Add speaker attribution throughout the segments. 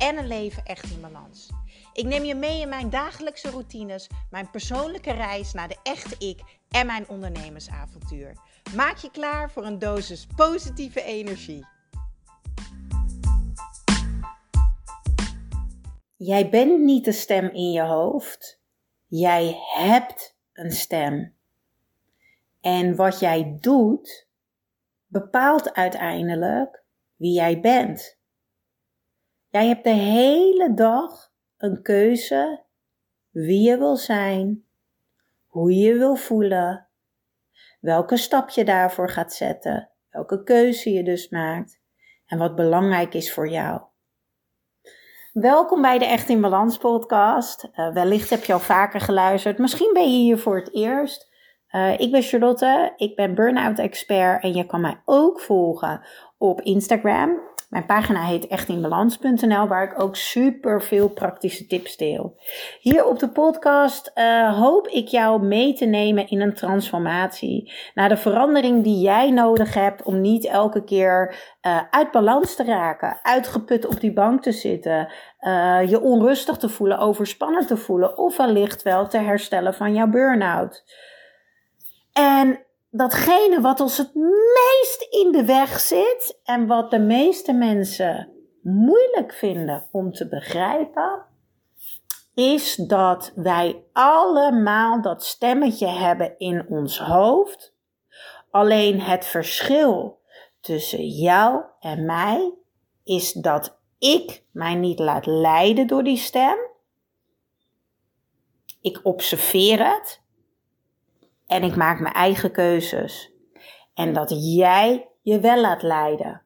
Speaker 1: en een leven echt in balans. Ik neem je mee in mijn dagelijkse routines, mijn persoonlijke reis naar de echte ik en mijn ondernemersavontuur. Maak je klaar voor een dosis positieve energie. Jij bent niet de stem in je hoofd. Jij hebt een stem. En wat jij doet, bepaalt uiteindelijk wie jij bent. Jij hebt de hele dag een keuze wie je wil zijn, hoe je je wil voelen, welke stap je daarvoor gaat zetten, welke keuze je dus maakt en wat belangrijk is voor jou. Welkom bij de Echt in Balans podcast. Uh, wellicht heb je al vaker geluisterd, misschien ben je hier voor het eerst. Uh, ik ben Charlotte, ik ben burn-out expert en je kan mij ook volgen op Instagram mijn pagina heet echtinbalans.nl, waar ik ook super veel praktische tips deel. Hier op de podcast uh, hoop ik jou mee te nemen in een transformatie. Naar de verandering die jij nodig hebt om niet elke keer uh, uit balans te raken, uitgeput op die bank te zitten, uh, je onrustig te voelen, overspannen te voelen of wellicht wel te herstellen van jouw burn-out. En datgene wat ons het meest in de weg zit en wat de meeste mensen moeilijk vinden om te begrijpen, is dat wij allemaal dat stemmetje hebben in ons hoofd. Alleen het verschil tussen jou en mij is dat ik mij niet laat leiden door die stem. Ik observeer het en ik maak mijn eigen keuzes. En dat jij je wel laat leiden.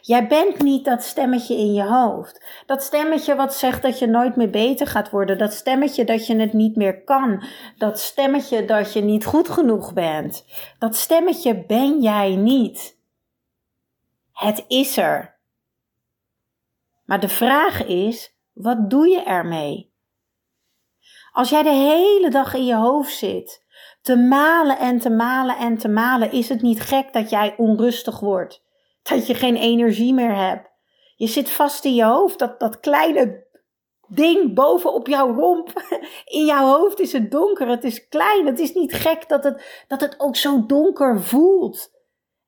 Speaker 1: Jij bent niet dat stemmetje in je hoofd. Dat stemmetje wat zegt dat je nooit meer beter gaat worden. Dat stemmetje dat je het niet meer kan. Dat stemmetje dat je niet goed genoeg bent. Dat stemmetje ben jij niet. Het is er. Maar de vraag is, wat doe je ermee? Als jij de hele dag in je hoofd zit, te malen en te malen en te malen, is het niet gek dat jij onrustig wordt. Dat je geen energie meer hebt. Je zit vast in je hoofd, dat, dat kleine ding boven op jouw romp. In jouw hoofd is het donker, het is klein. Het is niet gek dat het, dat het ook zo donker voelt.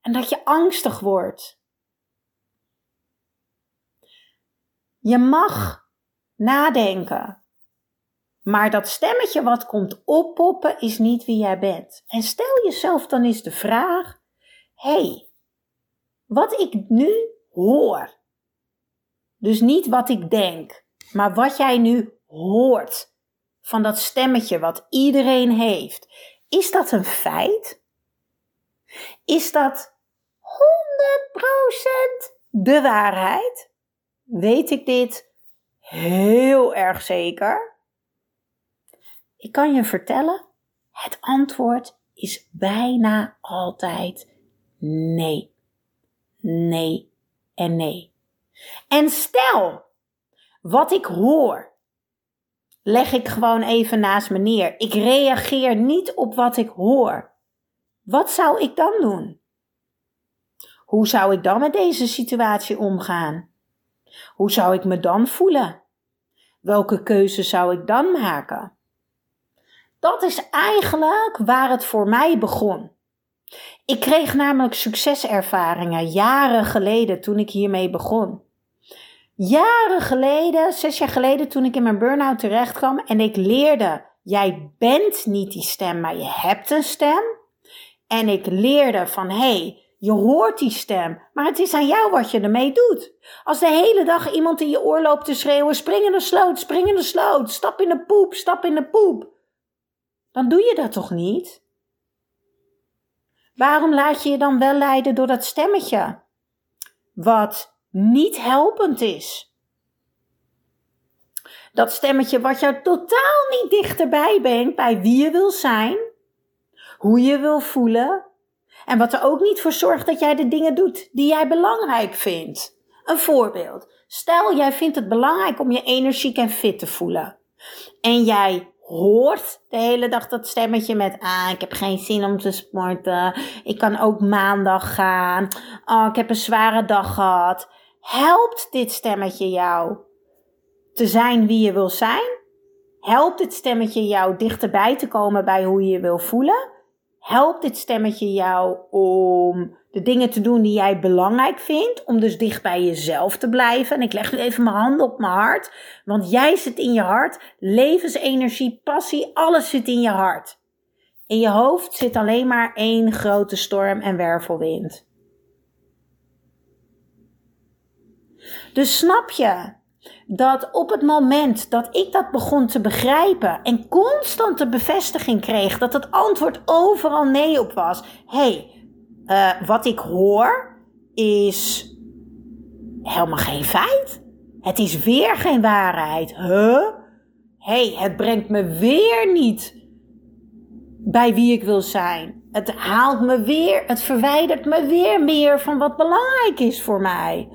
Speaker 1: En dat je angstig wordt. Je mag nadenken. Maar dat stemmetje wat komt oppoppen is niet wie jij bent. En stel jezelf dan eens de vraag: hey, wat ik nu hoor. Dus niet wat ik denk, maar wat jij nu hoort van dat stemmetje wat iedereen heeft. Is dat een feit? Is dat 100% de waarheid? Weet ik dit heel erg zeker? Ik kan je vertellen, het antwoord is bijna altijd nee. Nee en nee. En stel, wat ik hoor, leg ik gewoon even naast me neer. Ik reageer niet op wat ik hoor. Wat zou ik dan doen? Hoe zou ik dan met deze situatie omgaan? Hoe zou ik me dan voelen? Welke keuze zou ik dan maken? Dat is eigenlijk waar het voor mij begon. Ik kreeg namelijk succeservaringen jaren geleden toen ik hiermee begon. Jaren geleden, zes jaar geleden, toen ik in mijn burn-out terecht kwam en ik leerde: jij bent niet die stem, maar je hebt een stem. En ik leerde van hé, hey, je hoort die stem, maar het is aan jou wat je ermee doet. Als de hele dag iemand in je oor loopt te schreeuwen: spring in de sloot, spring in de sloot, stap in de poep, stap in de poep dan doe je dat toch niet? Waarom laat je je dan wel leiden door dat stemmetje? Wat niet helpend is. Dat stemmetje wat jou totaal niet dichterbij brengt bij wie je wil zijn, hoe je wil voelen. En wat er ook niet voor zorgt dat jij de dingen doet die jij belangrijk vindt. Een voorbeeld. Stel, jij vindt het belangrijk om je energiek en fit te voelen. En jij hoort de hele dag dat stemmetje met, ah, ik heb geen zin om te sporten. Ik kan ook maandag gaan. Oh, ik heb een zware dag gehad. Helpt dit stemmetje jou te zijn wie je wil zijn? Helpt dit stemmetje jou dichterbij te komen bij hoe je je wil voelen? Helpt dit stemmetje jou om de dingen te doen die jij belangrijk vindt, om dus dicht bij jezelf te blijven? En ik leg nu even mijn handen op mijn hart, want jij zit in je hart, levensenergie, passie, alles zit in je hart. In je hoofd zit alleen maar één grote storm en wervelwind. Dus snap je dat op het moment dat ik dat begon te begrijpen en constante bevestiging kreeg dat het antwoord overal nee op was. hey, uh, wat ik hoor is helemaal geen feit. Het is weer geen waarheid. Huh? hey, het brengt me weer niet bij wie ik wil zijn. Het haalt me weer, het verwijdert me weer meer van wat belangrijk is voor mij.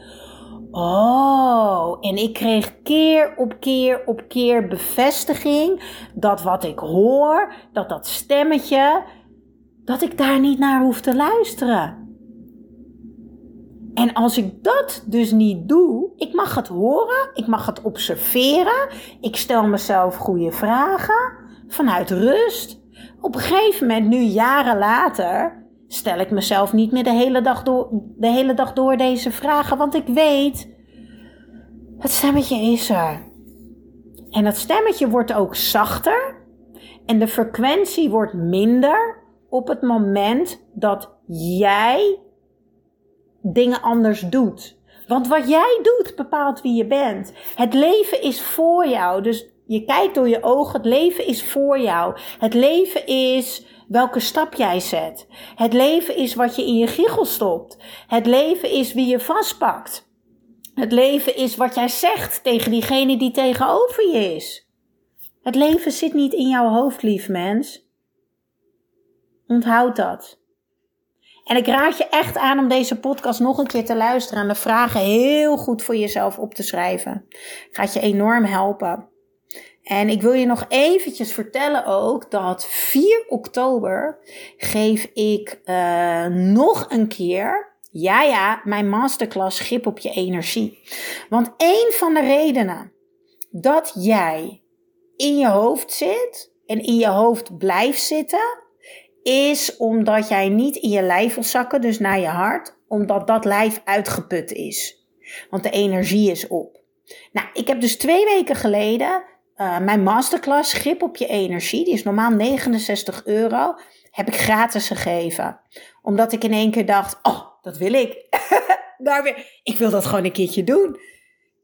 Speaker 1: Oh, en ik kreeg keer op keer op keer bevestiging dat wat ik hoor, dat dat stemmetje, dat ik daar niet naar hoef te luisteren. En als ik dat dus niet doe, ik mag het horen, ik mag het observeren, ik stel mezelf goede vragen vanuit rust. Op een gegeven moment, nu jaren later, stel ik mezelf niet meer de hele dag door, de hele dag door deze vragen, want ik weet, het stemmetje is er. En dat stemmetje wordt ook zachter en de frequentie wordt minder op het moment dat jij dingen anders doet. Want wat jij doet bepaalt wie je bent. Het leven is voor jou. Dus je kijkt door je ogen. Het leven is voor jou. Het leven is welke stap jij zet. Het leven is wat je in je giegel stopt. Het leven is wie je vastpakt. Het leven is wat jij zegt tegen diegene die tegenover je is. Het leven zit niet in jouw hoofd, lief mens. Onthoud dat. En ik raad je echt aan om deze podcast nog een keer te luisteren en de vragen heel goed voor jezelf op te schrijven. Gaat je enorm helpen. En ik wil je nog eventjes vertellen ook dat 4 oktober geef ik uh, nog een keer, ja ja, mijn masterclass Grip op je energie. Want een van de redenen dat jij in je hoofd zit en in je hoofd blijft zitten, is omdat jij niet in je lijf wil zakken, dus naar je hart, omdat dat lijf uitgeput is. Want de energie is op. Nou, ik heb dus twee weken geleden uh, mijn masterclass Grip op je energie, die is normaal 69 euro, heb ik gratis gegeven. Omdat ik in één keer dacht, oh, dat wil ik. Ik wil dat gewoon een keertje doen.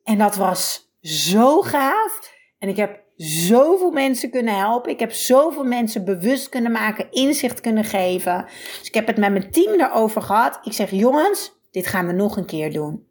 Speaker 1: En dat was zo gaaf. En ik heb zoveel mensen kunnen helpen. Ik heb zoveel mensen bewust kunnen maken, inzicht kunnen geven. Dus ik heb het met mijn team erover gehad. Ik zeg, jongens, dit gaan we nog een keer doen.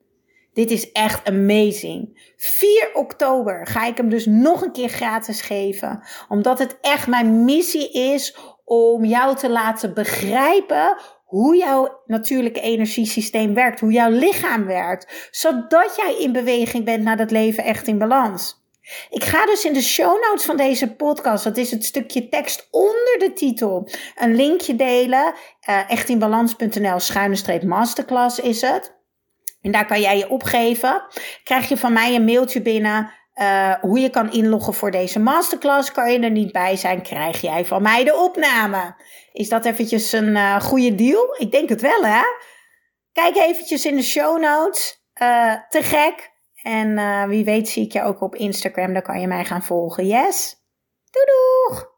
Speaker 1: Dit is echt amazing. 4 oktober ga ik hem dus nog een keer gratis geven. Omdat het echt mijn missie is om jou te laten begrijpen hoe jouw natuurlijke energiesysteem werkt, hoe jouw lichaam werkt, zodat jij in beweging bent naar dat leven echt in balans. Ik ga dus in de show notes van deze podcast, dat is het stukje tekst onder de titel, een linkje delen. Uh, echtinbalans.nl schuine streep masterclass is het. En daar kan jij je opgeven. Krijg je van mij een mailtje binnen uh, hoe je kan inloggen voor deze masterclass. Kan je er niet bij zijn, krijg jij van mij de opname. Is dat eventjes een uh, goede deal? Ik denk het wel, hè? Kijk eventjes in de show notes. Uh, te gek. En wie weet zie ik je ook op Instagram. Dan kan je mij gaan volgen. Yes? Doei doeg!